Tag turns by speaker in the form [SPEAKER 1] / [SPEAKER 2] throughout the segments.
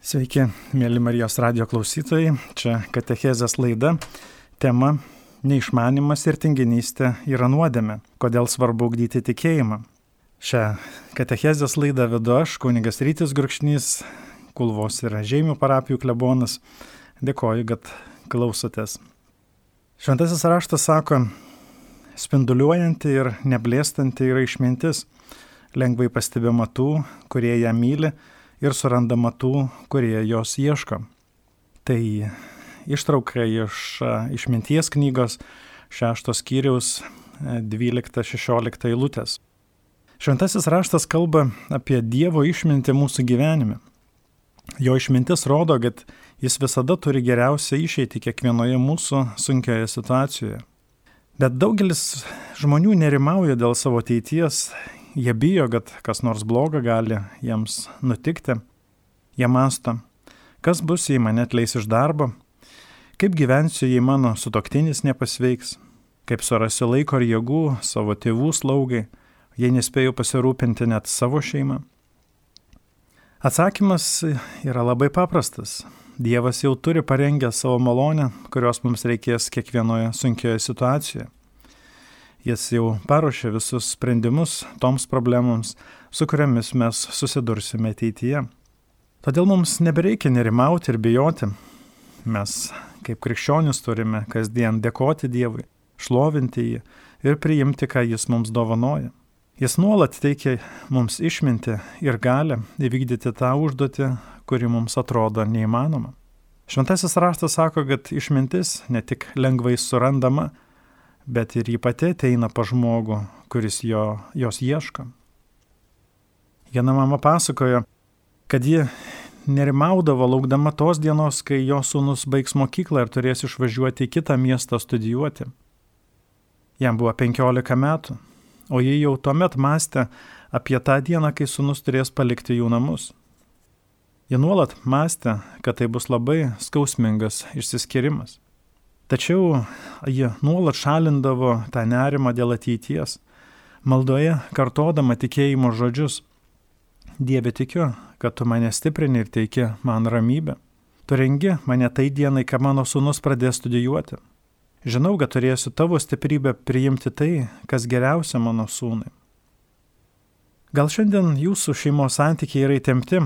[SPEAKER 1] Sveiki, mėly Marijos radio klausytojai. Čia Katechezės laida. Tema - neišmanimas ir tinginystė yra nuodėme. Kodėl svarbu ugdyti tikėjimą? Šią Katechezės laidą vedu aš, kunigas Rytis Gurkšnys, Kulvos ir Žemė parapijų klebonas. Dėkoju, kad klausotės. Šventasis raštas sako, spinduliuojanti ir neblėstanti yra išmintis, lengvai pastebima tų, kurie ją myli ir surandama tų, kurie jos ieško. Tai ištrauka iš išminties knygos šeštos skyriaus 12-16 eilutės. Šventasis raštas kalba apie Dievo išmintį mūsų gyvenime. Jo išmintis rodo, kad jis visada turi geriausią išeitį kiekvienoje mūsų sunkioje situacijoje. Bet daugelis žmonių nerimauja dėl savo ateities, Jie bijo, kad kas nors bloga gali jiems nutikti. Jie masto, kas bus, jei mane atleis iš darbo, kaip gyvensiu, jei mano sutoktinis nepasveiks, kaip surasiu laiko ir jėgų savo tėvų slaugai, jei nespėjau pasirūpinti net savo šeimą. Atsakymas yra labai paprastas. Dievas jau turi parengę savo malonę, kurios mums reikės kiekvienoje sunkioje situacijoje. Jis jau paruošė visus sprendimus toms problemams, su kuriamis mes susidursime ateityje. Todėl mums nebereikia nerimauti ir bijoti. Mes, kaip krikščionis, turime kasdien dėkoti Dievui, šlovinti jį ir priimti, ką jis mums dovanoja. Jis nuolat teikia mums išminti ir galę įvykdyti tą užduotį, kuri mums atrodo neįmanoma. Šventasis raštas sako, kad išmintis ne tik lengvai surandama, bet ir ji pati ateina pa žmogų, kuris jo, jos ieško. Viena mama pasakojo, kad ji nerimaudavo laukdama tos dienos, kai jo sūnus baigs mokyklą ir turės išvažiuoti į kitą miestą studijuoti. Jam buvo 15 metų, o ji jau tuomet mąstė apie tą dieną, kai sūnus turės palikti jų namus. Ji nuolat mąstė, kad tai bus labai skausmingas išsiskirimas. Tačiau jie nuolat šalindavo tą nerimą dėl ateities, maldoje kartodama tikėjimo žodžius. Dieve tikiu, kad tu mane stiprini ir teiki man ramybę. Tu rengi mane tai dienai, kai mano sūnus pradės studijuoti. Žinau, kad turėsiu tavo stiprybę priimti tai, kas geriausia mano sūnui. Gal šiandien jūsų šeimos santykiai yra įtempti,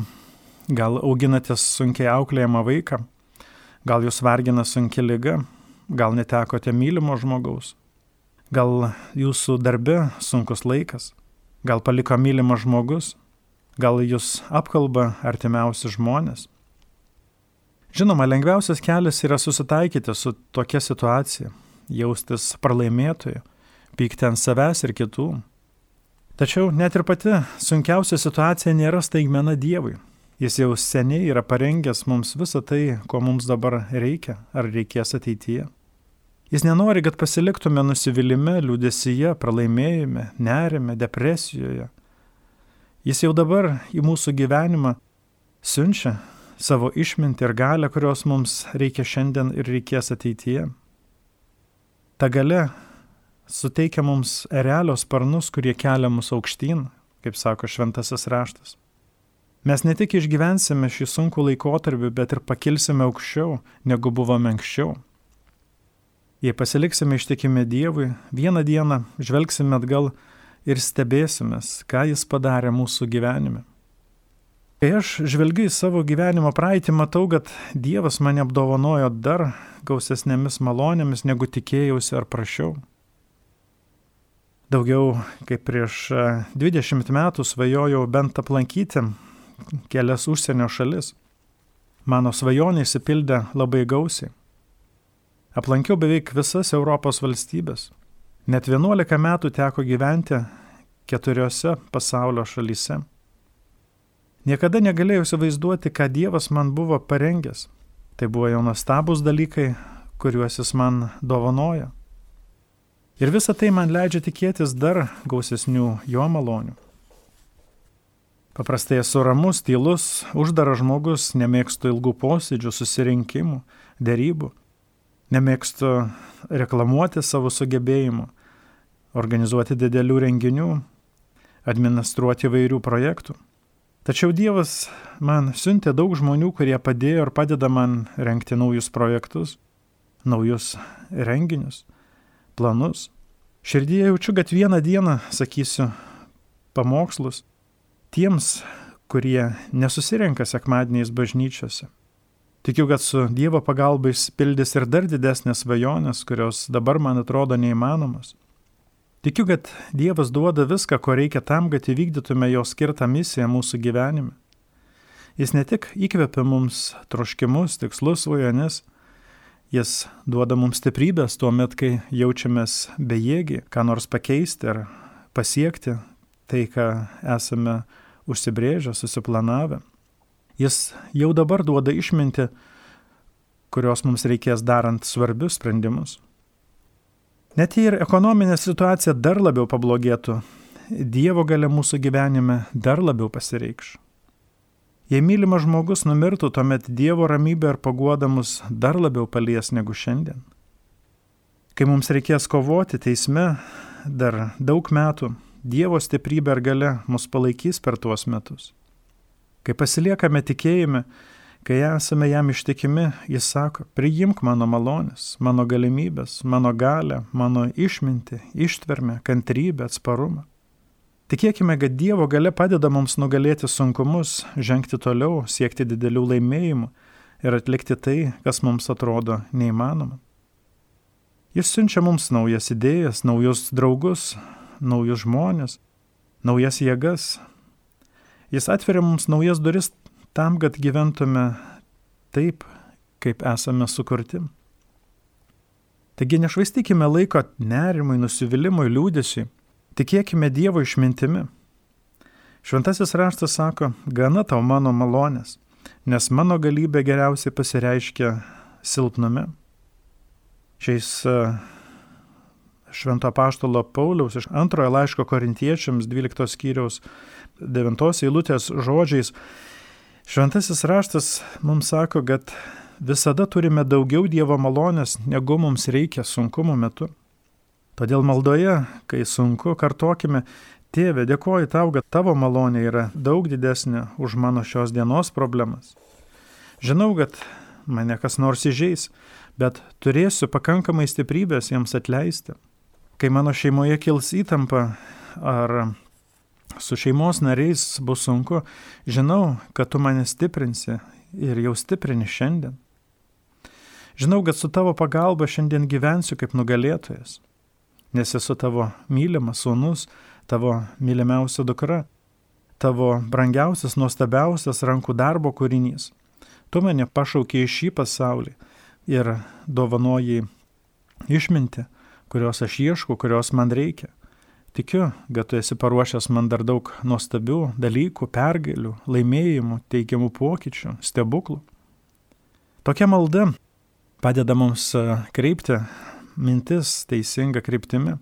[SPEAKER 1] gal auginate sunkiai auklėjamą vaiką, gal jūs vargina sunki lyga, gal netekote mylimo žmogaus, gal jūsų darbe sunkus laikas, gal paliko mylimas žmogus, gal jūs apkalba artimiausi žmonės. Žinoma, lengviausias kelias yra susitaikyti su tokia situacija, jaustis pralaimėtoju, pykti ant savęs ir kitų. Tačiau net ir pati sunkiausia situacija nėra staigmena Dievui. Jis jau seniai yra parengęs mums visą tai, ko mums dabar reikia ar reikės ateityje. Jis nenori, kad pasiliktume nusivylimė, liūdėsyje, pralaimėjime, nerime, depresijoje. Jis jau dabar į mūsų gyvenimą siunčia savo išmintį ir galę, kurios mums reikia šiandien ir reikės ateityje. Ta gale suteikia mums erelios sparnus, kurie kelia mus aukštyn, kaip sako šventasis raštas. Mes ne tik išgyvensime šį sunkų laikotarpį, bet ir pakilsime aukščiau, negu buvome anksčiau. Jei pasiliksime ištikimi Dievui, vieną dieną žvelgsime atgal ir stebėsimės, ką Jis padarė mūsų gyvenime. Kai aš žvelgiu į savo gyvenimo praeitį, matau, kad Dievas mane apdovanojo dar gausesnėmis malonėmis, negu tikėjausi ar prašiau. Daugiau kaip prieš 20 metų svajojau bent aplankyti kelias užsienio šalis. Mano svajonė įsipildė labai gausiai. Aplankiau beveik visas Europos valstybės. Net 11 metų teko gyventi keturiose pasaulio šalyse. Niekada negalėjau įsivaizduoti, ką Dievas man buvo parengęs. Tai buvo jau nuostabus dalykai, kuriuos jis man dovanoja. Ir visa tai man leidžia tikėtis dar gausesnių jo malonių. Paprastai esu ramus, tylus, uždaras žmogus, nemėgstu ilgų posėdžių, susirinkimų, dėrybų, nemėgstu reklamuoti savo sugebėjimų, organizuoti didelių renginių, administruoti vairių projektų. Tačiau Dievas man siuntė daug žmonių, kurie padėjo ir padeda man renkti naujus projektus, naujus renginius, planus. Širdyje jaučiu, kad vieną dieną sakysiu pamokslus tiems, kurie nesusirenka sekmadieniais bažnyčiose. Tikiu, kad su Dievo pagalba išsipildys ir dar didesnės svajonės, kurios dabar man atrodo neįmanomos. Tikiu, kad Dievas duoda viską, ko reikia tam, kad įvykdytume jo skirtą misiją mūsų gyvenime. Jis ne tik įkvepia mums troškimus, tikslus, svajones, jis duoda mums stiprybės tuo met, kai jaučiamės bejėgi, ką nors pakeisti ar pasiekti tai, ką esame užsibrėžę, susiplanavę. Jis jau dabar duoda išminti, kurios mums reikės darant svarbius sprendimus. Net jei ir ekonominė situacija dar labiau pablogėtų, Dievo gale mūsų gyvenime dar labiau pasireikš. Jei mylimas žmogus numirtų, tuomet Dievo ramybė ir paguoda mus dar labiau palies negu šiandien. Kai mums reikės kovoti teisme dar daug metų, Dievo stiprybė ir gale mus palaikys per tuos metus. Kai pasiliekame tikėjime, kai esame jam ištikimi, jis sako, priimk mano malonės, mano galimybės, mano galę, mano išmintį, ištvermę, kantrybę, atsparumą. Tikėkime, kad Dievo gale padeda mums nugalėti sunkumus, žengti toliau, siekti didelių laimėjimų ir atlikti tai, kas mums atrodo neįmanoma. Jis siunčia mums naujas idėjas, naujus draugus, naujus žmonės, naujas jėgas. Jis atveria mums naujas duris tam, kad gyventume taip, kaip esame sukurti. Taigi nešvaistykime laiko nerimui, nusivylimui, liūdėsiui, tikėkime Dievo išmintimi. Šventasis raštas sako, gana tau mano malonės, nes mano galybė geriausiai pasireiškia silpnume. Šiais Švento Paštalo Pauliaus iš antrojo laiško korintiečiams 12 skyriaus 9 eilutės žodžiais. Šventasis raštas mums sako, kad visada turime daugiau Dievo malonės, negu mums reikia sunkumų metu. Todėl maldoje, kai sunku, kartokime, Tėve, dėkoju tau, kad tavo malonė yra daug didesnė už mano šios dienos problemas. Žinau, kad mane kas nors įžeis, bet turėsiu pakankamai stiprybės jiems atleisti. Kai mano šeimoje kils įtampa ar su šeimos nariais bus sunku, žinau, kad tu mane stiprinsi ir jau stiprini šiandien. Žinau, kad su tavo pagalba šiandien gyvensiu kaip nugalėtojas, nes esu tavo mylimas sūnus, tavo mylimiausia dukra, tavo brangiausias, nuostabiausias rankų darbo kūrinys. Tu mane pašaukė į šį pasaulį ir dovanoji išminti, kurios aš ieškau, kurios man reikia. Tikiu, kad tu esi paruošęs man dar daug nuostabių dalykų, pergalių, laimėjimų, teigiamų pokyčių, stebuklų. Tokia malda padeda mums e, kreipti mintis teisinga kryptimi.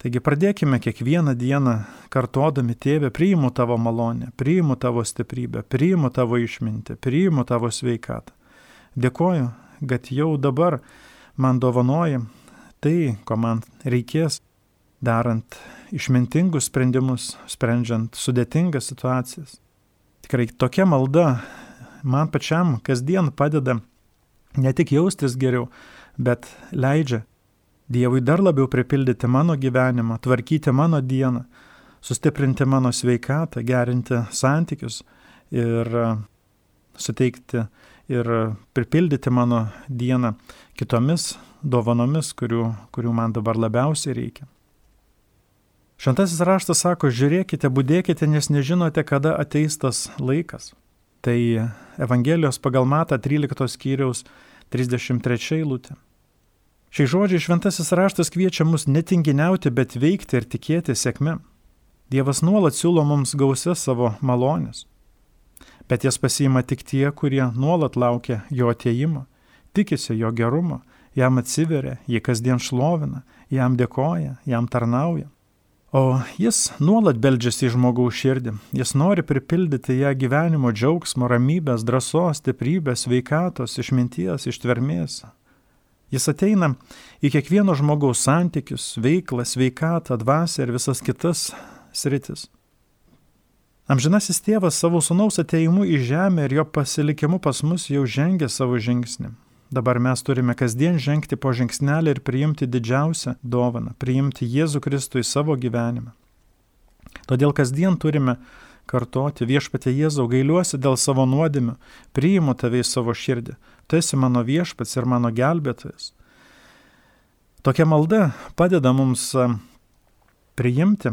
[SPEAKER 1] Taigi pradėkime kiekvieną dieną kartodami, tėvę, priimu tavo malonę, priimu tavo stiprybę, priimu tavo išmintį, priimu tavo sveikatą. Dėkoju, kad jau dabar man dovanoji tai, ko man reikės, darant išmintingus sprendimus, sprendžiant sudėtingas situacijas. Tikrai tokia malda man pačiam kasdien padeda ne tik jaustis geriau, bet leidžia Dievui dar labiau pripildyti mano gyvenimą, tvarkyti mano dieną, sustiprinti mano sveikatą, gerinti santykius ir suteikti ir pripildyti mano dieną kitomis dovanomis, kurių, kurių man dabar labiausiai reikia. Šventasis raštas sako, žiūrėkite, būdėkite, nes nežinote, kada ateis tas laikas. Tai Evangelijos pagal Mata 13 skyriaus 33 eilutė. Šiai žodžiai šventasis raštas kviečia mus netinginiauti, bet veikti ir tikėti sėkme. Dievas nuolat siūlo mums gausias savo malonės. Bet jas pasiima tik tie, kurie nuolat laukia jo ateimo, tikisi jo gerumo jam atsiveria, jį kasdien šlovina, jam dėkoja, jam tarnauja. O jis nuolat beldžiasi į žmogaus širdį, jis nori pripildyti ją gyvenimo džiaugsmo, ramybės, drąsos, stiprybės, veikatos, išminties, ištvermės. Jis ateina į kiekvieno žmogaus santykius, veiklą, sveikatą, dvasę ir visas kitas sritis. Amžinasis tėvas savo sunaus ateimu į žemę ir jo pasilikimu pas mus jau žengė savo žingsnį. Dabar mes turime kasdien žengti po žingsnelį ir priimti didžiausią dovaną - priimti Jėzų Kristų į savo gyvenimą. Todėl kasdien turime kartoti viešpatė Jėzau, gailiuosi dėl savo nuodėmių, priimu tave į savo širdį, tu esi mano viešpats ir mano gelbėtojas. Tokia malda padeda mums priimti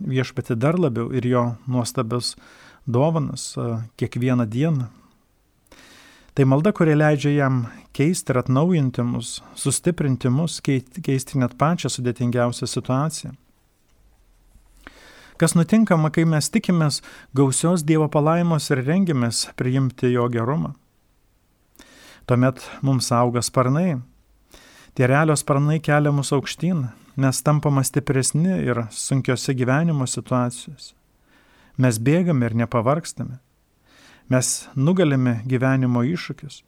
[SPEAKER 1] viešpatį dar labiau ir jo nuostabius dovanas kiekvieną dieną. Tai malda, kuri leidžia jam keisti ir atnaujinti mus, sustiprinti mus, keisti net pačią sudėtingiausią situaciją. Kas nutinkama, kai mes tikimės gausios Dievo palaimos ir rengiamės priimti jo gerumą? Tuomet mums auga sparnai. Tie realios sparnai kelia mus aukštyn, mes tampama stipresni ir sunkiose gyvenimo situacijose. Mes bėgame ir nepavargstame. Mes nugalime gyvenimo iššūkius.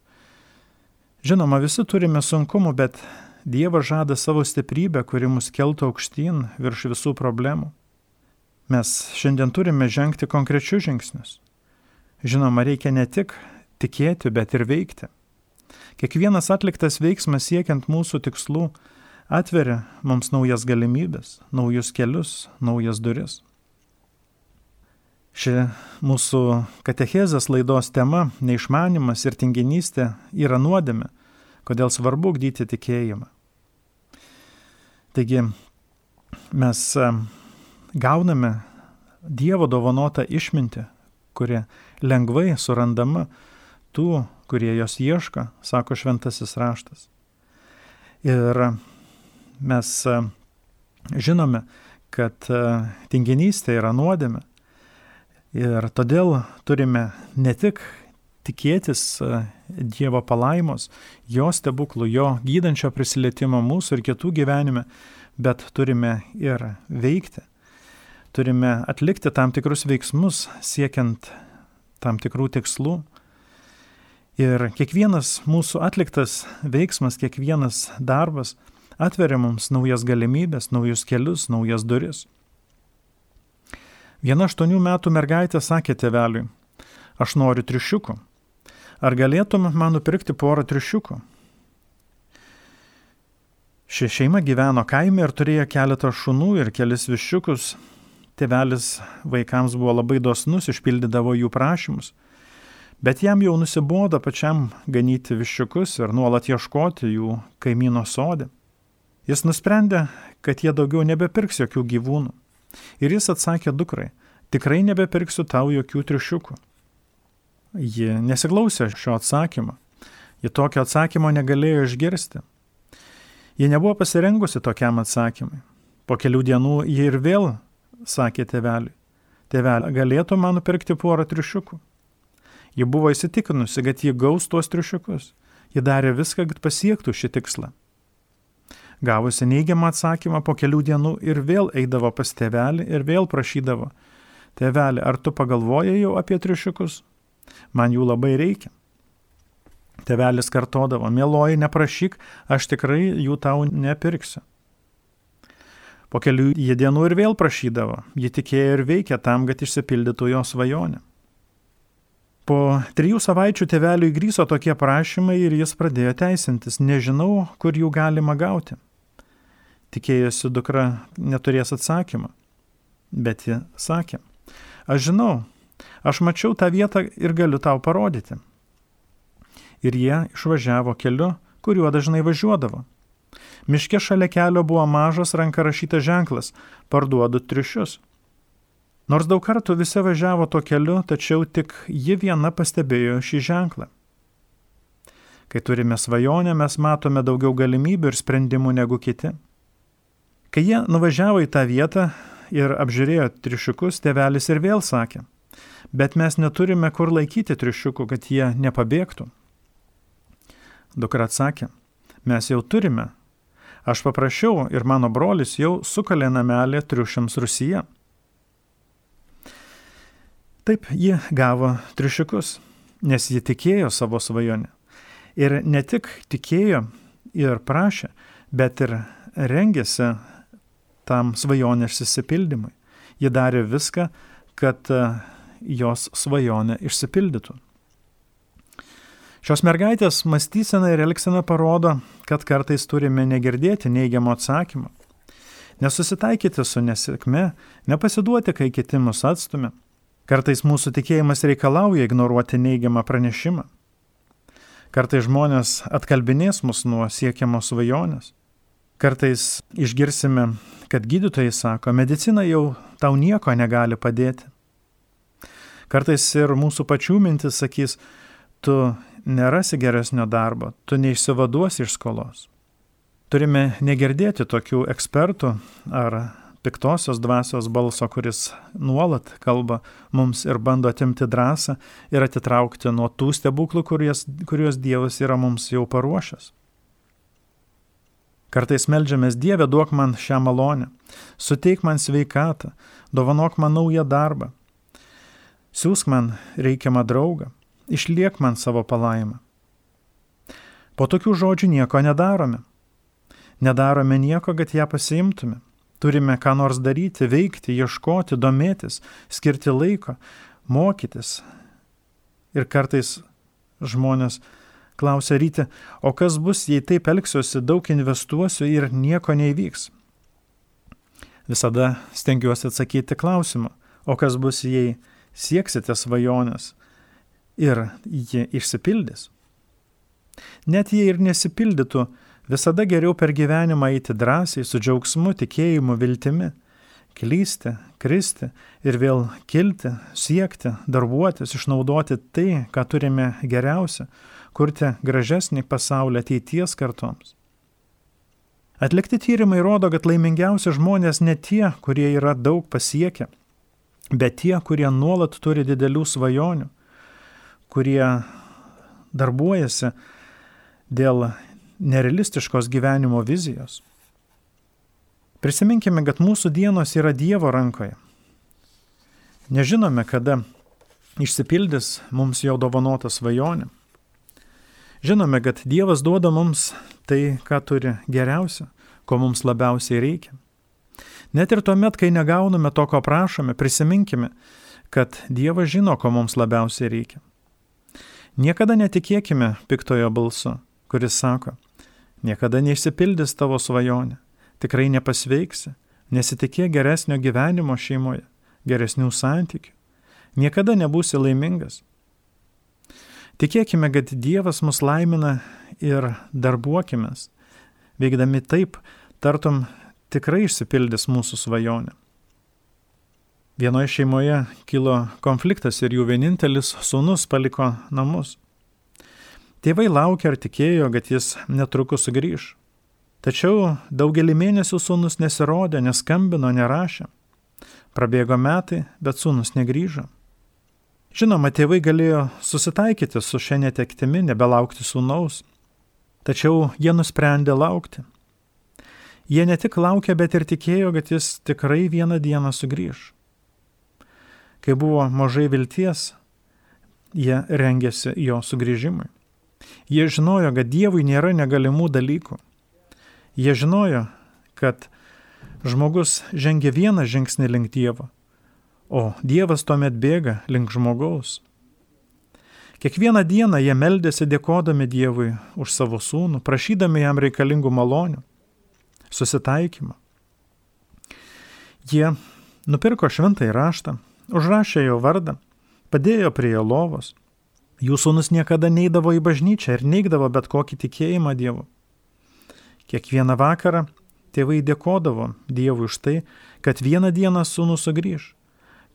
[SPEAKER 1] Žinoma, visi turime sunkumų, bet Dievas žada savo stiprybę, kuri mus keltų aukštyn virš visų problemų. Mes šiandien turime žengti konkrečius žingsnius. Žinoma, reikia ne tik tikėti, bet ir veikti. Kiekvienas atliktas veiksmas siekiant mūsų tikslų atveria mums naujas galimybės, naujus kelius, naujas duris. Ši mūsų katechezės laidos tema - neišmanimas ir tinginystė yra nuodėme, kodėl svarbu gdyti tikėjimą. Taigi mes gauname Dievo dovanotą išmintį, kuri lengvai surandama tų, kurie jos ieško, sako šventasis raštas. Ir mes e, žinome, kad e, tinginystė yra nuodėme. Ir todėl turime ne tik tikėtis e, Dievo palaimos, jo stebuklų, jo gydančio prisilietimo mūsų ir kitų gyvenime, bet turime ir veikti turime atlikti tam tikrus veiksmus siekiant tam tikrų tikslų. Ir kiekvienas mūsų atliktas veiksmas, kiekvienas darbas atveria mums naujas galimybės, naujus kelius, naujas duris. Viena aštuonių metų mergaitė sakė teveliui, aš noriu triušiukų. Ar galėtum man nupirkti porą triušiukų? Ši šeima gyveno kaime ir turėjo keletą šunų ir kelis viščiukus, Tėvelis vaikams buvo labai dosnus, išpildydavo jų prašymus, bet jam jau nusibodo pačiam ganyti viščiukus ir nuolat ieškoti jų kaimyno sodė. Jis nusprendė, kad jie daugiau nebepirks jokių gyvūnų. Ir jis atsakė dukrai, tikrai nebepirksiu tau jokių triušiukų. Ji nesiklausė šio atsakymo. Ji tokio atsakymo negalėjo išgirsti. Ji nebuvo pasirengusi tokiam atsakymui. Po kelių dienų ji ir vėl sakė teveliui. Tevelė, galėtų man nupirkti porą triušiukų? Ji buvo įsitikinusi, kad ji gaus tuos triušiukus. Ji darė viską, kad pasiektų šį tikslą. Gavusi neigiamą atsakymą po kelių dienų ir vėl eidavo pas tevelį ir vėl prašydavo. Tevelė, ar tu pagalvojai jau apie triušiukus? Man jų labai reikia. Tevelis kartodavo, mieloji, neprašyk, aš tikrai jų tau nepirksiu. Po kelių jie dienų ir vėl prašydavo, ji tikėjo ir veikė tam, kad išsipildytų jo svajonė. Po trijų savaičių teveliui grįžo tokie prašymai ir jis pradėjo teisintis, nežinau, kur jų galima gauti. Tikėjosi dukra neturės atsakymą, bet ji sakė, aš žinau, aš mačiau tą vietą ir galiu tau parodyti. Ir jie išvažiavo keliu, kuriuo dažnai važiuodavo. Miške šalia kelio buvo mažas ranka rašytas ženklas - parduodu triušius. Nors daug kartų visi važiavo tuo keliu, tačiau tik ji viena pastebėjo šį ženklą. Kai turime svajonę, mes matome daugiau galimybių ir sprendimų negu kiti. Kai jie nuvažiavo į tą vietą ir apžiūrėjo triušiukus, tėvelis ir vėl sakė, bet mes neturime kur laikyti triušiukų, kad jie nepabėgtų. Dukra atsakė, mes jau turime, Aš paprašiau ir mano brolis jau sukalė namelį triušiams Rusija. Taip ji gavo triušiukus, nes ji tikėjo savo svajonę. Ir ne tik tikėjo ir prašė, bet ir rengėsi tam svajonės įsipildymui. Ji darė viską, kad e, jos svajonė išsipildytų. Šios mergaitės mąstysena ir elgsena parodo, kad kartais turime negirdėti neigiamo atsakymo, nesusitaikyti su nesėkme, nepasiduoti, kai kiti mus atstumia. Kartais mūsų tikėjimas reikalauja ignoruoti neigiamą pranešimą. Kartais žmonės atkalbinės mus nuo siekiamos svajonės. Kartais išgirsime, kad gydytojai sako, medicina jau tau nieko negali padėti. Kartais ir mūsų pačių mintis sakys, tu nerasi geresnio darbo, tu neišsivaduosi iš skolos. Turime negirdėti tokių ekspertų ar piktosios dvasios balso, kuris nuolat kalba mums ir bando atimti drąsą ir atitraukti nuo tų stebuklų, kuriuos, kuriuos Dievas yra mums jau paruošęs. Kartais melžiamės Dieve, duok man šią malonę, suteik man sveikatą, dovanok man naują darbą, siūsk man reikiamą draugą, išliek man savo palaimą. Po tokių žodžių nieko nedarome. Nedarome nieko, kad ją pasiimtume. Turime ką nors daryti, veikti, ieškoti, domėtis, skirti laiko, mokytis. Ir kartais žmonės klausia ryti, o kas bus, jei taip elgsiuosi, daug investuosiu ir nieko neįvyks. Visada stengiuosi atsakyti klausimą, o kas bus, jei sieksite svajonės ir ji išsipildys. Net jei ir nesipildytų, Visada geriau per gyvenimą eiti drąsiai, su džiaugsmu, tikėjimu, viltimi, klysti, kristi ir vėl kilti, siekti, darbuotis, išnaudoti tai, ką turime geriausia, kurti gražesnį pasaulį ateities kartoms. Atlikti tyrimai rodo, kad laimingiausi žmonės ne tie, kurie yra daug pasiekę, bet tie, kurie nuolat turi didelių svajonių, kurie darbuojasi dėl nerealistiškos gyvenimo vizijos. Prisiminkime, kad mūsų dienos yra Dievo rankoje. Nežinome, kada išsipildys mums jau dovanota svajonė. Žinome, kad Dievas duoda mums tai, ką turi geriausia, ko mums labiausiai reikia. Net ir tuomet, kai negauname to, ko prašome, prisiminkime, kad Dievas žino, ko mums labiausiai reikia. Niekada netikėkime piktojo balsu, kuris sako, Niekada neišsipildys tavo svajonė, tikrai nepasveiksi, nesitikė geresnio gyvenimo šeimoje, geresnių santykių, niekada nebūsi laimingas. Tikėkime, kad Dievas mus laimina ir darbuokime, veikdami taip, tartum tikrai išsipildys mūsų svajonė. Vienoje šeimoje kilo konfliktas ir jų vienintelis sūnus paliko namus. Tėvai laukia ir tikėjo, kad jis netrukus sugrįž. Tačiau daugelį mėnesių sūnus nesirodė, neskambino, nerašė. Prabėgo metai, bet sūnus negryžo. Žinoma, tėvai galėjo susitaikyti su šia netektimi, nebelaukti sūnaus. Tačiau jie nusprendė laukti. Jie ne tik laukė, bet ir tikėjo, kad jis tikrai vieną dieną sugrįž. Kai buvo mažai vilties, jie rengėsi jo sugrįžimui. Jie žinojo, kad Dievui nėra negalimų dalykų. Jie žinojo, kad žmogus žengia vieną žingsnį link Dievo, o Dievas tuomet bėga link žmogaus. Kiekvieną dieną jie meldėsi dėkodami Dievui už savo sūnų, prašydami jam reikalingų malonių, susitaikymą. Jie nupirko šventąjį raštą, užrašė jo vardą, padėjo prie jo lovos Jų sūnus niekada neidavo į bažnyčią ir neigdavo bet kokį tikėjimą Dievu. Kiekvieną vakarą tėvai dėkodavo Dievui už tai, kad vieną dieną sūnus sugrįž,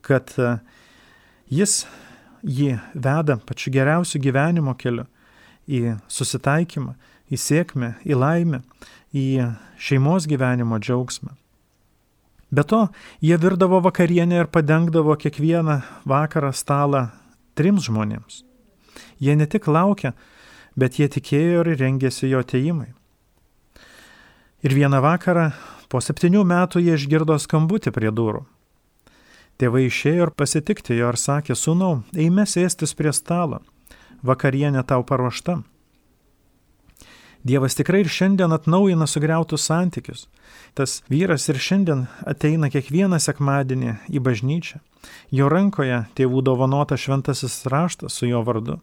[SPEAKER 1] kad e, jis jį veda pačiu geriausiu gyvenimo keliu į susitaikymą, į sėkmę, į laimę, į šeimos gyvenimo džiaugsmą. Be to, jie virdavo vakarienę ir padengdavo kiekvieną vakarą stalą trims žmonėms. Jie ne tik laukia, bet jie tikėjo ir rengėsi jo ateimui. Ir vieną vakarą po septynių metų jie išgirdo skambutį prie durų. Tėvai išėjo ir pasitikti jo ir sakė, sūnau, eime sėstis prie stalo, vakarienė tau paruošta. Dievas tikrai ir šiandien atnaujina sugriautus santykius. Tas vyras ir šiandien ateina kiekvieną sekmadienį į bažnyčią, Jo rankoje tėvų dovanota šventasis raštas su jo vardu.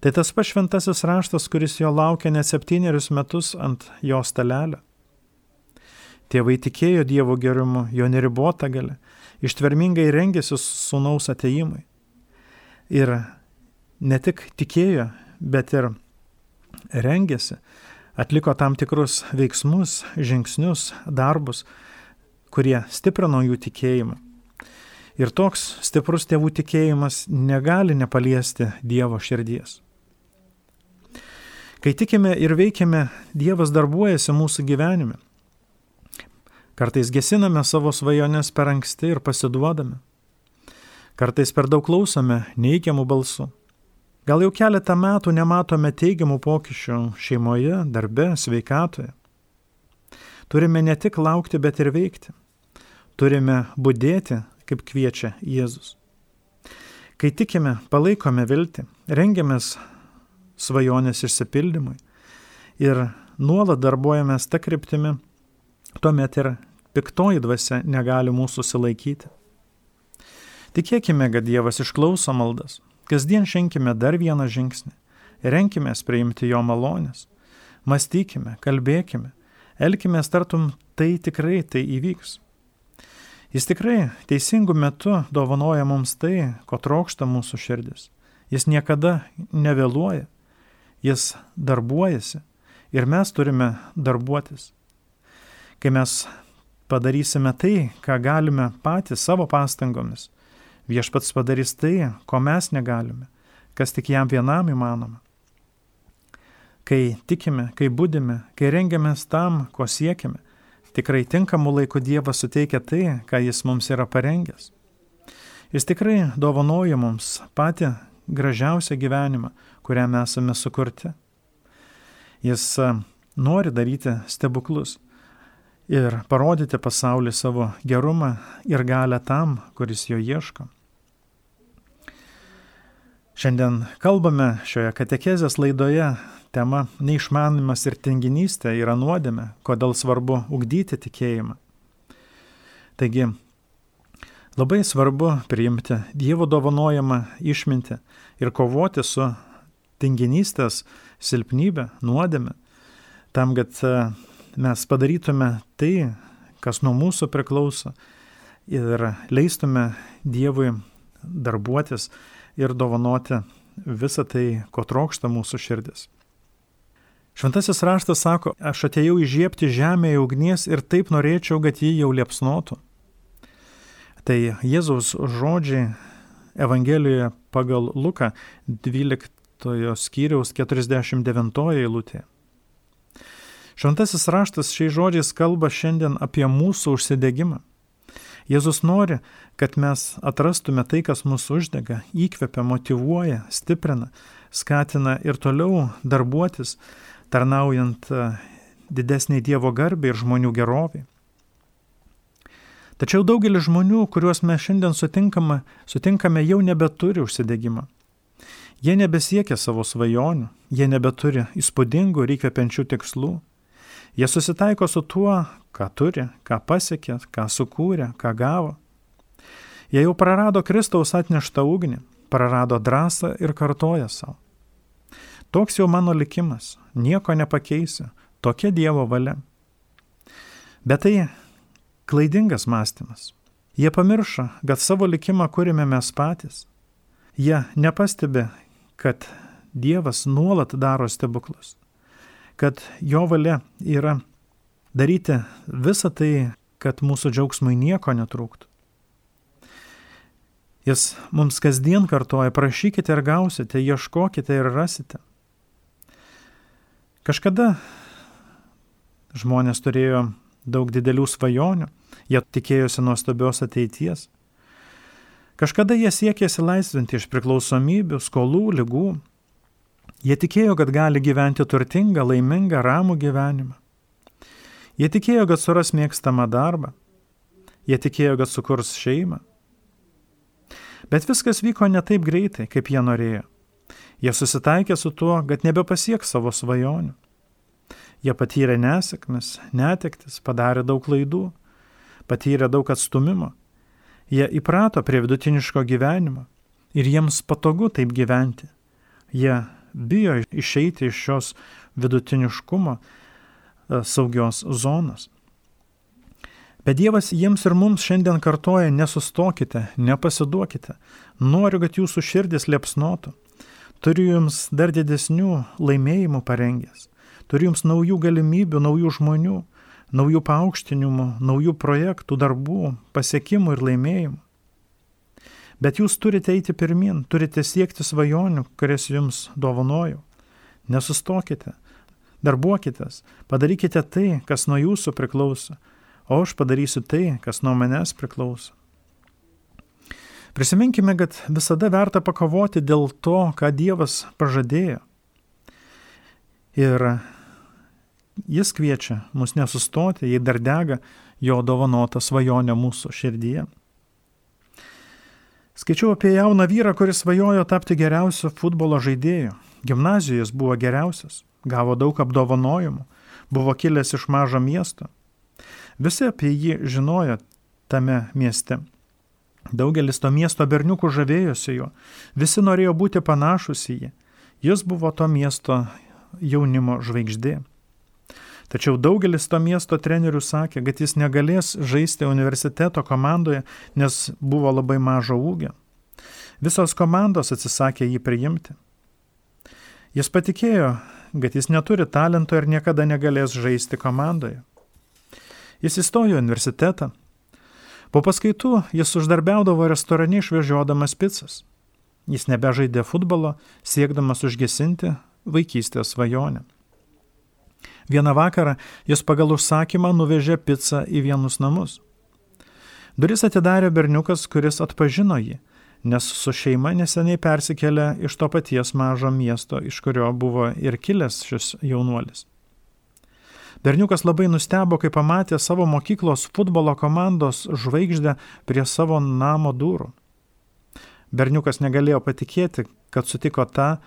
[SPEAKER 1] Tai tas pats šventasis raštas, kuris jo laukia net septynerius metus ant jo stalelio. Tėvai tikėjo Dievo gerumu, jo neribota gale, ištvermingai rengėsi sunaus ateimui. Ir ne tik tikėjo, bet ir rengėsi, atliko tam tikrus veiksmus, žingsnius, darbus, kurie stiprino jų tikėjimą. Ir toks stiprus tėvų tikėjimas negali nepaliesti Dievo širdies. Kai tikime ir veikiame, Dievas darbuojasi mūsų gyvenime. Kartais gesiname savo svajonės per anksti ir pasiduodame. Kartais per daug klausome neįgiamų balsų. Gal jau keletą metų nematome teigiamų pokyčių šeimoje, darbe, sveikatoje. Turime ne tik laukti, bet ir veikti. Turime būdėti, kaip kviečia Jėzus. Kai tikime, palaikome viltį, rengiamės svajonės išsipildymui ir nuolat darbuojamės tą kryptimį, tuomet ir piktoji dvasia negali mūsų sulaikyti. Tikėkime, kad Dievas išklauso maldas. Kasdien ženkime dar vieną žingsnį. Renkime priimti jo malonės. Mąstykime, kalbėkime, elkime startum tai tikrai tai įvyks. Jis tikrai teisingų metų dovanoja mums tai, ko trokšta mūsų širdis. Jis niekada nevėluoja, jis darbuojasi ir mes turime darbuotis. Kai mes padarysime tai, ką galime patys savo pastangomis. Viešpats padarys tai, ko mes negalime, kas tik jam vienam įmanoma. Kai tikime, kai būdime, kai rengiamės tam, ko siekime, tikrai tinkamų laikų Dievas suteikia tai, ką Jis mums yra parengęs. Jis tikrai dovanoja mums patį gražiausią gyvenimą, kuriam esame sukurti. Jis nori daryti stebuklus ir parodyti pasaulį savo gerumą ir galę tam, kuris jo ieško. Šiandien kalbame šioje katekezės laidoje tema neišmanimas ir tinginystė yra nuodėme, kodėl svarbu ugdyti tikėjimą. Taigi, labai svarbu priimti Dievo dovanojamą išmintį ir kovoti su tinginystės silpnybė, nuodėme, tam, kad mes padarytume tai, kas nuo mūsų priklauso ir leistume Dievui darbuotis ir dovanoti visą tai, ko trokšta mūsų širdis. Šventasis raštas sako, aš atėjau įžiepti žemėje ugnies ir taip norėčiau, kad jį jau liepsnotų. Tai Jėzaus žodžiai Evangelijoje pagal Luką 12 skyriaus 49 eilutė. Šventasis raštas šiais žodžiais kalba šiandien apie mūsų užsidegimą. Jėzus nori, kad mes atrastume tai, kas mūsų uždega, įkvepia, motivuoja, stiprina, skatina ir toliau darbuotis, tarnaujant e, didesniai Dievo garbė ir žmonių gerovė. Tačiau daugelis žmonių, kuriuos mes šiandien sutinkame, sutinkame jau nebeturi užsidegimą. Jie nebesiekia savo svajonių, jie nebeturi įspūdingų ir įkvepiančių tikslų. Jie susitaiko su tuo, ką turi, ką pasiekė, ką sukūrė, ką gavo. Jie jau prarado Kristaus atneštą ugnį, prarado drąsą ir kartoja savo. Toks jau mano likimas, nieko nepakeisiu, tokia Dievo valia. Bet tai klaidingas mąstymas. Jie pamiršo, kad savo likimą kūrėme mes patys. Jie nepastebi, kad Dievas nuolat daro stebuklus kad jo valia yra daryti visą tai, kad mūsų džiaugsmai nieko netrūktų. Jis mums kasdien kartoja, prašykite ir gausite, ieškokite ir rasite. Kažkada žmonės turėjo daug didelių svajonių, jie tikėjosi nuostabios ateities. Kažkada jie siekėsi laisvinti iš priklausomybių, skolų, lygų, Jie tikėjo, kad gali gyventi turtingą, laimingą, ramų gyvenimą. Jie tikėjo, kad suras mėgstamą darbą. Jie tikėjo, kad sukurs šeimą. Bet viskas vyko ne taip greitai, kaip jie norėjo. Jie susitaikė su tuo, kad nebepasieks savo svajonių. Jie patyrė nesėkmes, netektis, padarė daug klaidų, patyrė daug atstumimo. Jie įprato prie vidutiniško gyvenimo ir jiems patogu taip gyventi. Jie bijo išeiti iš šios vidutiniškumo e, saugios zonos. Bet Dievas jiems ir mums šiandien kartoja, nesustokite, nepasiduokite, noriu, kad jūsų širdis liepsnotų, turiu jums dar didesnių laimėjimų parengęs, turiu jums naujų galimybių, naujų žmonių, naujų paaukštinimų, naujų projektų, darbų, pasiekimų ir laimėjimų. Bet jūs turite eiti pirmin, turite siekti svajonių, kurias jums dovanoju. Nesustokite, darbuokitės, padarykite tai, kas nuo jūsų priklauso, o aš padarysiu tai, kas nuo manęs priklauso. Prisiminkime, kad visada verta pakovoti dėl to, ką Dievas pažadėjo. Ir Jis kviečia mus nesustoti, jei dar dega jo dovanota svajonė mūsų širdyje. Skaičiau apie jauną vyrą, kuris svajojo tapti geriausiu futbolo žaidėju. Gimnazijoje jis buvo geriausias, gavo daug apdovanojimų, buvo kilęs iš mažo miesto. Visi apie jį žinojo tame mieste. Daugelis to miesto berniukų žavėjosi juo, visi norėjo būti panašus į jį. Jis buvo to miesto jaunimo žvaigždė. Tačiau daugelis to miesto trenerių sakė, kad jis negalės žaisti universiteto komandoje, nes buvo labai mažo ūgio. Visos komandos atsisakė jį priimti. Jis patikėjo, kad jis neturi talento ir niekada negalės žaisti komandoje. Jis įstojo į universitetą. Po paskaitų jis uždarbiaudavo restorane išvežiodamas pizzas. Jis nebežaidė futbolo, siekdamas užgesinti vaikystės svajonę. Vieną vakarą jis pagal užsakymą nuvežė pizzą į vienus namus. Duris atidarė berniukas, kuris atpažino jį, nes su šeima neseniai persikėlė iš to paties mažo miesto, iš kurio buvo ir kilęs šis jaunuolis. Berniukas labai nustebo, kai pamatė savo mokyklos futbolo komandos žvaigždę prie savo namo durų. Berniukas negalėjo patikėti, kad sutiko tą,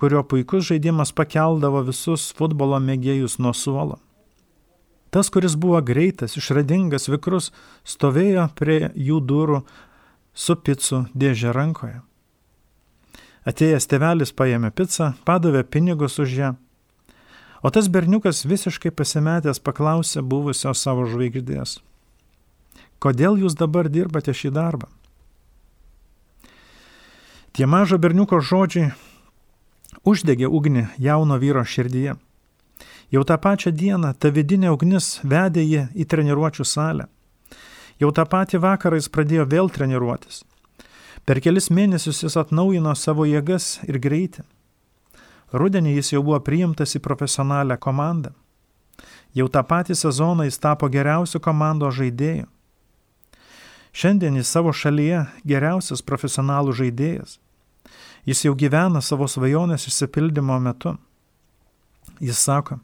[SPEAKER 1] kurio puikus žaidimas pakeldavo visus futbolo mėgėjus nuo suolo. Tas, kuris buvo greitas, išradingas, vikrus, stovėjo prie jų durų su picu dėžė rankoje. Atėjęs tevelis paėmė pizzą, padavė pinigus už ją, o tas berniukas visiškai pasimetęs paklausė buvusios savo žvaigždės. Kodėl jūs dabar dirbate šį darbą? Tie mažo berniuko žodžiai uždegė ugnį jauno vyro širdyje. Jau tą pačią dieną ta vidinė ugnis vedė jį į treniruočio salę. Jau tą patį vakarą jis pradėjo vėl treniruotis. Per kelis mėnesius jis atnaujino savo jėgas ir greitį. Rudenį jis jau buvo priimtas į profesionalią komandą. Jau tą patį sezoną jis tapo geriausiu komandos žaidėju. Šiandien jis savo šalyje geriausias profesionalų žaidėjas. Jis jau gyvena savo svajonės išsipildymo metu. Jis sako,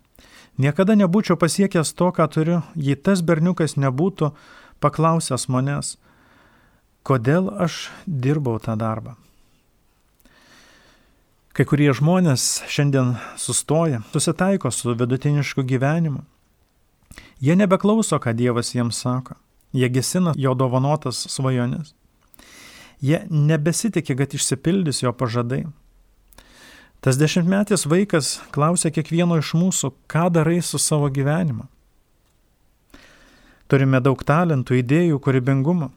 [SPEAKER 1] niekada nebūčiau pasiekęs to, ką turiu, jei tas berniukas nebūtų paklausęs manęs, kodėl aš dirbau tą darbą. Kai kurie žmonės šiandien sustoja, susitaiko su vidutinišku gyvenimu. Jie nebeklauso, ką Dievas jiems sako. Jie gesina jo dovanotas svajonės. Jie nebesitikė, kad išsipildys jo pažadai. Tas dešimtmetis vaikas klausė kiekvieno iš mūsų, ką darai su savo gyvenimu. Turime daug talentų, idėjų, kūrybingumo.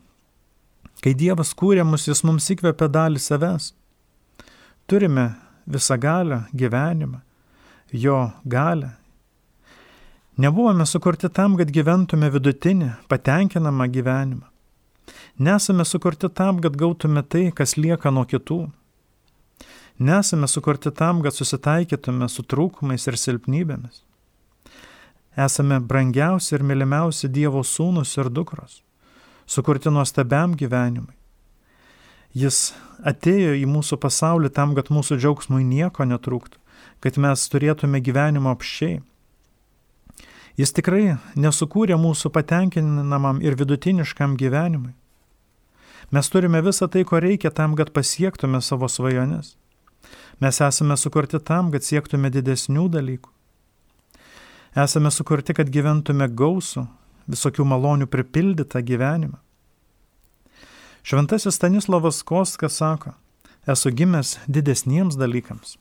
[SPEAKER 1] Kai Dievas kūrė mus, jis mums įkvėpė dalį savęs. Turime visą galę gyvenimą, jo galę. Nebuvome sukurti tam, kad gyventume vidutinį, patenkinamą gyvenimą. Nesame sukurti tam, kad gautume tai, kas lieka nuo kitų. Nesame sukurti tam, kad susitaikytume su trūkumais ir silpnybėmis. Esame brangiausi ir mylimiausi Dievo sūnus ir dukros, sukurti nuostabiam gyvenimui. Jis atėjo į mūsų pasaulį tam, kad mūsų džiaugsmui nieko netrūktų, kad mes turėtume gyvenimo apščiai. Jis tikrai nesukūrė mūsų patenkinamam ir vidutiniškam gyvenimui. Mes turime visą tai, ko reikia tam, kad pasiektume savo svajones. Mes esame sukurti tam, kad siektume didesnių dalykų. Esame sukurti, kad gyventume gausų, visokių malonių pripildytą gyvenimą. Šventasis Stanislavas Koskas sako, esu gimęs didesniems dalykams.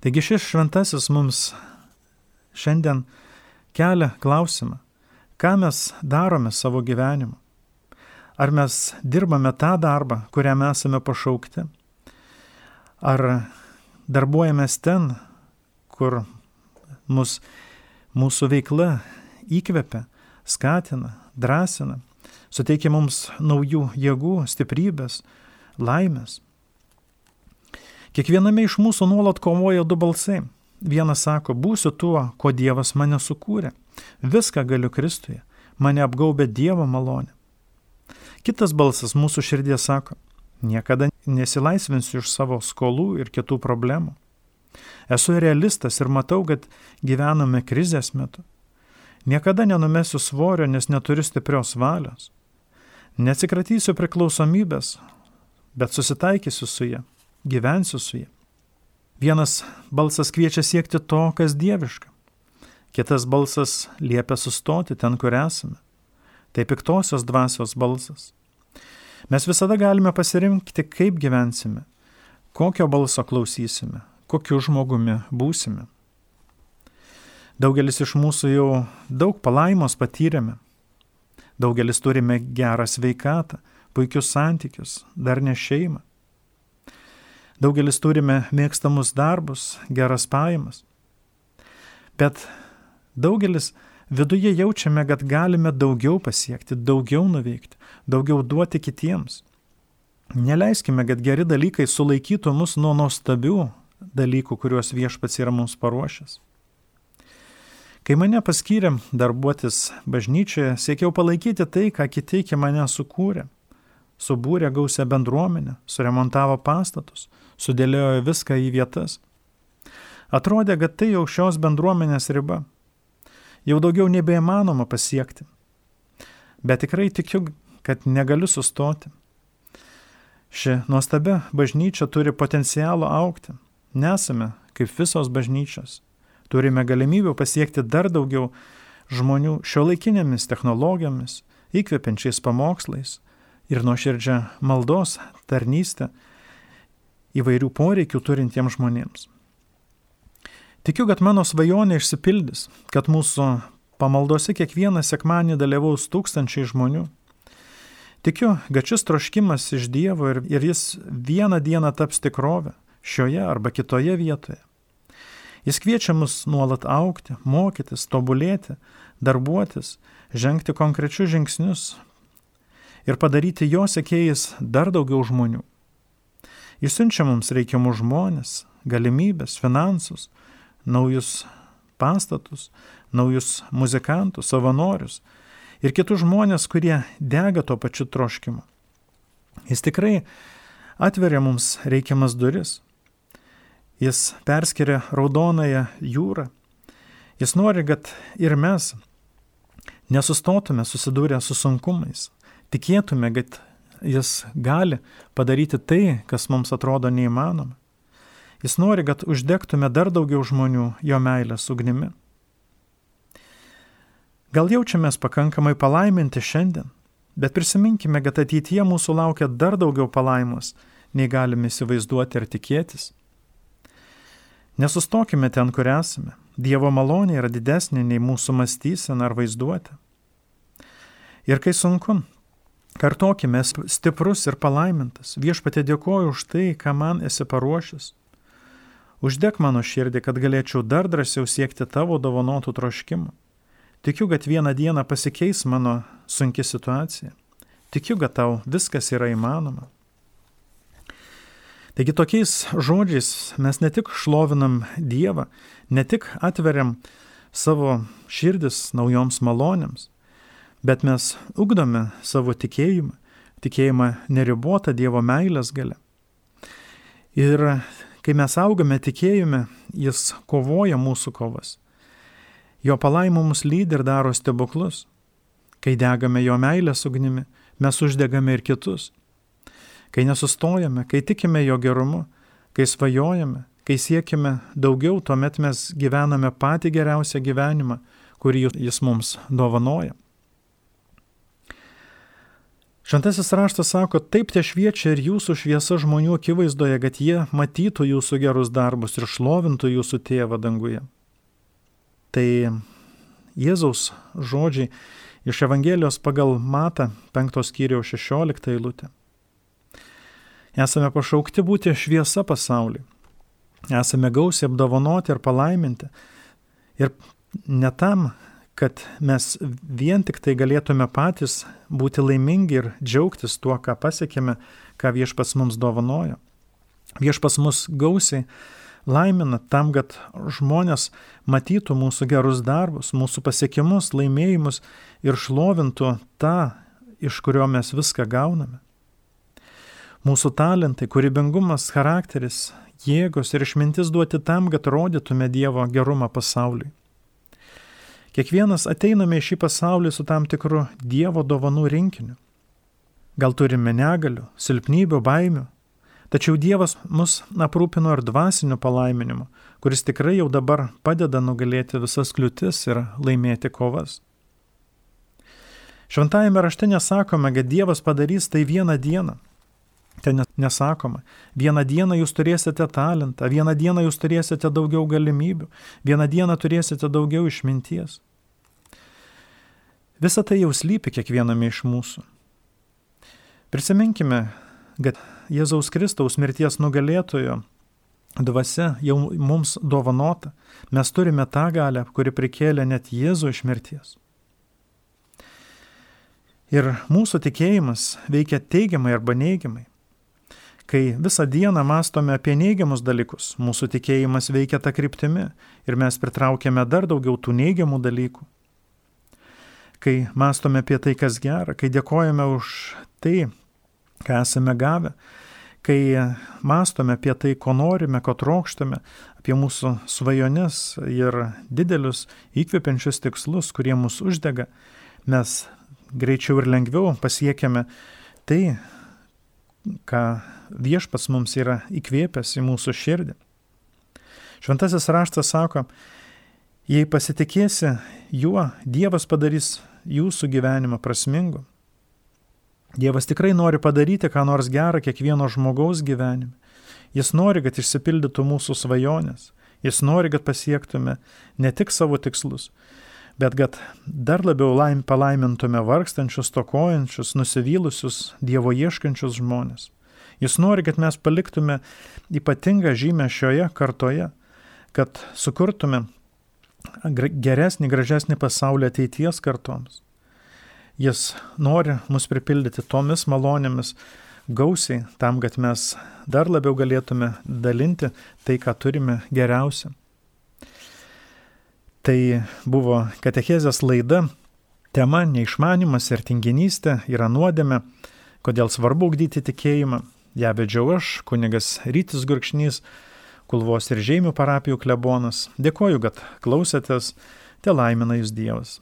[SPEAKER 1] Taigi šis šventasis mums šiandien kelia klausimą, ką mes darome savo gyvenimu. Ar mes dirbame tą darbą, kuriam esame pašaukti? Ar darbuojamės ten, kur mus, mūsų veikla įkvepia, skatina, drąsina, suteikia mums naujų jėgų, stiprybės, laimės. Kiekviename iš mūsų nuolat kovoja du balsai. Vienas sako, būsiu tuo, ko Dievas mane sukūrė. Viską galiu Kristuje. Mane apgaubė Dievo malonė. Kitas balsas mūsų širdie sako, niekada nesilaisvinsiu iš savo skolų ir kitų problemų. Esu realistas ir matau, kad gyvename krizės metu. Niekada nenumesiu svorio, nes neturiu stiprios valios. Neatsikratysiu priklausomybės, bet susitaikysiu su ja, gyvensiu su ja. Vienas balsas kviečia siekti to, kas dieviška. Kitas balsas liepia sustoti ten, kur esame. Tai piktosios dvasios balsas. Mes visada galime pasirinkti, kaip gyvensime, kokio balso klausysime, kokiu žmogumi būsime. Daugelis iš mūsų jau daug palaimos patyrėme. Daugelis turime gerą sveikatą, puikius santykius, dar ne šeimą. Daugelis turime mėgstamus darbus, geras pajamas. Bet daugelis viduje jaučiame, kad galime daugiau pasiekti, daugiau nuveikti, daugiau duoti kitiems. Neleiskime, kad geri dalykai sulaikytų mus nuo nuostabių dalykų, kuriuos viešpats yra mums paruošęs. Kai mane paskyrė darbuotis bažnyčioje, siekiau palaikyti tai, ką kiti iki mane sukūrė. Subūrė gausią bendruomenę, suremontavo pastatus, sudėliojo viską į vietas. Atrodė, kad tai jau šios bendruomenės riba. Jau daugiau nebeįmanoma pasiekti. Bet tikrai tikiu, kad negaliu sustoti. Ši nuostabi bažnyčia turi potencialo aukti. Nesame kaip visos bažnyčios Turime galimybę pasiekti dar daugiau žmonių šio laikinėmis technologijomis, įkvepiančiais pamokslais ir nuoširdžia maldos tarnystę įvairių poreikių turintiems žmonėms. Tikiu, kad mano svajonė išsipildys, kad mūsų pamaldose kiekvieną sekmanį dalyvaus tūkstančiai žmonių. Tikiu, kad šis troškimas iš Dievo ir, ir jis vieną dieną taps tikrovę šioje arba kitoje vietoje. Jis kviečia mus nuolat aukti, mokytis, tobulėti, darbuotis, žengti konkrečius žingsnius ir padaryti jo sekėjais dar daugiau žmonių. Jis siunčia mums reikiamus žmonės, galimybės, finansus, naujus pastatus, naujus muzikantus, savanorius ir kitus žmonės, kurie dega tuo pačiu troškimu. Jis tikrai atveria mums reikiamas duris Jis perskiria raudonąją jūrą. Jis nori, kad ir mes nesustotume susidūrę su sunkumais, tikėtume, kad jis gali padaryti tai, kas mums atrodo neįmanoma. Jis nori, kad uždegtume dar daugiau žmonių jo meilės ugnimi. Gal jaučiamės pakankamai palaiminti šiandien, bet prisiminkime, kad ateityje mūsų laukia dar daugiau palaimos, nei galime įsivaizduoti ir tikėtis. Nesustokime ten, kur esame. Dievo malonė yra didesnė nei mūsų mąstysena ar vaizduotė. Ir kai sunku, kartokime stiprus ir palaimintas. Viešpatė dėkoju už tai, ką man esi paruošęs. Uždek mano širdį, kad galėčiau dar drąsiau siekti tavo dovanotų troškimų. Tikiu, kad vieną dieną pasikeis mano sunki situacija. Tikiu, kad tau viskas yra įmanoma. Taigi tokiais žodžiais mes ne tik šlovinam Dievą, ne tik atveriam savo širdis naujoms malonėms, bet mes ugdome savo tikėjimą, tikėjimą neribotą Dievo meilės gale. Ir kai mes augame tikėjime, jis kovoja mūsų kovas. Jo palaimo mus lydi ir daro stebuklus. Kai degame jo meilės ugnimi, mes uždegame ir kitus kai nesustojame, kai tikime jo gerumu, kai svajojame, kai siekime daugiau, tuomet mes gyvename patį geriausią gyvenimą, kurį jis mums dovanoja. Šventasis raštas sako, taip te šviečia ir jūsų šviesa žmonių akivaizdoje, kad jie matytų jūsų gerus darbus ir šlovintų jūsų tėvą danguje. Tai Jėzaus žodžiai iš Evangelijos pagal Mata 5 skyriaus 16 eilutė. Esame pašaukti būti šviesa pasauliui. Esame gausiai apdovanoti ir palaiminti. Ir ne tam, kad mes vien tik tai galėtume patys būti laimingi ir džiaugtis tuo, ką pasiekėme, ką viešpas mums dovanojo. Viešpas mus gausiai laimina tam, kad žmonės matytų mūsų gerus darbus, mūsų pasiekimus, laimėjimus ir šlovintų tą, iš kurio mes viską gauname. Mūsų talentai, kūrybingumas, charakteris, jėgos ir išmintis duoti tam, kad rodytume Dievo gerumą pasauliui. Kiekvienas ateiname į šį pasaulį su tam tikru Dievo dovanų rinkiniu. Gal turime negalių, silpnybių, baimių, tačiau Dievas mus aprūpino ir dvasiniu palaiminimu, kuris tikrai jau dabar padeda nugalėti visas kliūtis ir laimėti kovas. Šventajame rašte nesakome, kad Dievas padarys tai vieną dieną. Ten nesakoma, vieną dieną jūs turėsite talentą, vieną dieną jūs turėsite daugiau galimybių, vieną dieną turėsite daugiau išminties. Visa tai jau slypi kiekviename iš mūsų. Prisiminkime, kad Jėzaus Kristaus mirties nugalėtojo dvasia jau mums dovanota. Mes turime tą galę, kuri prikėlė net Jėzų iš mirties. Ir mūsų tikėjimas veikia teigiamai arba neigiamai. Kai visą dieną mastome apie neigiamus dalykus, mūsų tikėjimas veikia tą kryptimį ir mes pritraukiame dar daugiau tų neigiamų dalykų kai mastome apie tai, kas gera, kai dėkojame už tai, ką esame gavę, kai mastome apie tai, ko norime, ko trokštame, apie mūsų svajones ir didelius įkvepiančius tikslus, kurie mus uždega, mes greičiau ir lengviau pasiekiame tai, ką viešpats mums yra įkvėpęs į mūsų širdį. Šventasis raštas sako, Jei pasitikėsi juo, Dievas padarys jūsų gyvenimą prasmingu. Dievas tikrai nori padaryti ką nors gerą kiekvieno žmogaus gyvenime. Jis nori, kad išsipildytų mūsų svajonės. Jis nori, kad pasiektume ne tik savo tikslus, bet kad dar labiau laim palaimintume vargstančius, tokojančius, nusivylusius, Dievo ieškančius žmonės. Jis nori, kad mes paliktume ypatingą žymę šioje kartoje, kad sukurtume geresnį, gražesnį pasaulį ateities kartoms. Jis nori mus pripildyti tomis malonėmis gausiai, tam, kad mes dar labiau galėtume dalinti tai, ką turime geriausia. Tai buvo katechezės laida, tema neišmanimas ir tinginystė yra nuodėme, kodėl svarbu ugdyti tikėjimą. Ja vedžiau aš, kunigas Rytis Gurkšnys, Kulvos ir Žemių parapijų klebonas. Dėkoju, kad klausėtės, te laimina jūs Dievas.